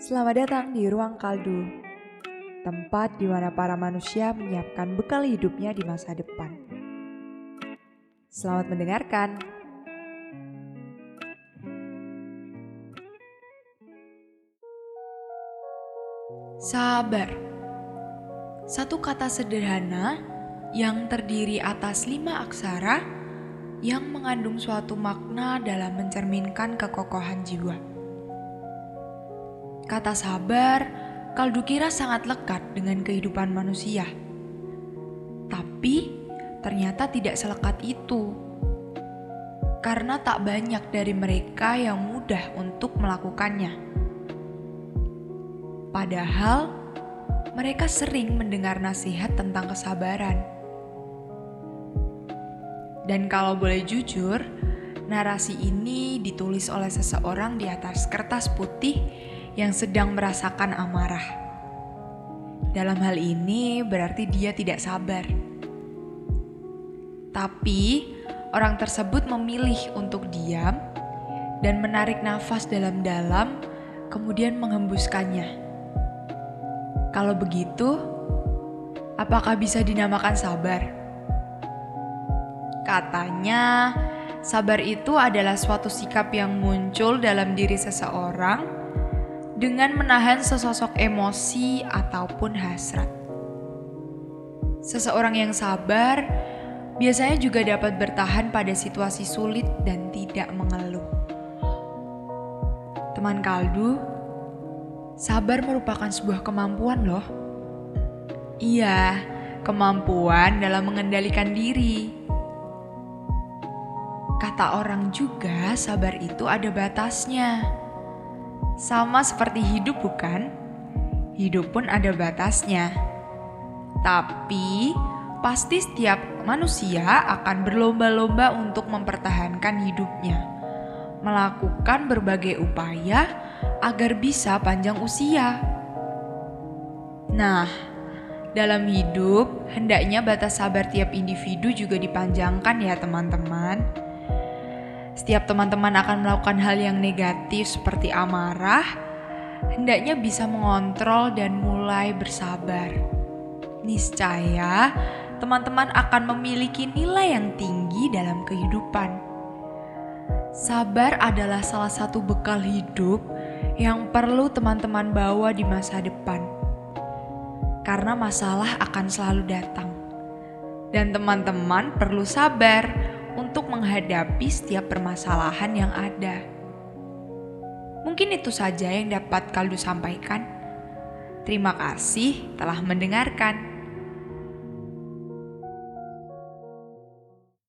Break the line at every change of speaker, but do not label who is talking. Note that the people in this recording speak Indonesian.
Selamat datang di Ruang Kaldu, tempat di mana para manusia menyiapkan bekal hidupnya di masa depan. Selamat mendengarkan.
Sabar. Satu kata sederhana yang terdiri atas lima aksara yang mengandung suatu makna dalam mencerminkan kekokohan jiwa. Kata sabar, kaldu kira sangat lekat dengan kehidupan manusia. Tapi ternyata tidak selekat itu. Karena tak banyak dari mereka yang mudah untuk melakukannya. Padahal mereka sering mendengar nasihat tentang kesabaran. Dan kalau boleh jujur, narasi ini ditulis oleh seseorang di atas kertas putih yang sedang merasakan amarah. Dalam hal ini berarti dia tidak sabar. Tapi orang tersebut memilih untuk diam dan menarik nafas dalam-dalam, kemudian menghembuskannya. Kalau begitu, apakah bisa dinamakan sabar? Katanya, sabar itu adalah suatu sikap yang muncul dalam diri seseorang dengan menahan sesosok emosi ataupun hasrat. Seseorang yang sabar biasanya juga dapat bertahan pada situasi sulit dan tidak mengeluh. Teman kaldu, sabar merupakan sebuah kemampuan loh. Iya, kemampuan dalam mengendalikan diri. Kata orang juga, sabar itu ada batasnya. Sama seperti hidup, bukan? Hidup pun ada batasnya, tapi pasti setiap manusia akan berlomba-lomba untuk mempertahankan hidupnya, melakukan berbagai upaya agar bisa panjang usia. Nah, dalam hidup, hendaknya batas sabar tiap individu juga dipanjangkan, ya, teman-teman. Setiap teman-teman akan melakukan hal yang negatif seperti amarah, hendaknya bisa mengontrol dan mulai bersabar. Niscaya, teman-teman akan memiliki nilai yang tinggi dalam kehidupan. Sabar adalah salah satu bekal hidup yang perlu teman-teman bawa di masa depan, karena masalah akan selalu datang, dan teman-teman perlu sabar untuk menghadapi setiap permasalahan yang ada. Mungkin itu saja yang dapat Kaldu sampaikan. Terima kasih telah mendengarkan.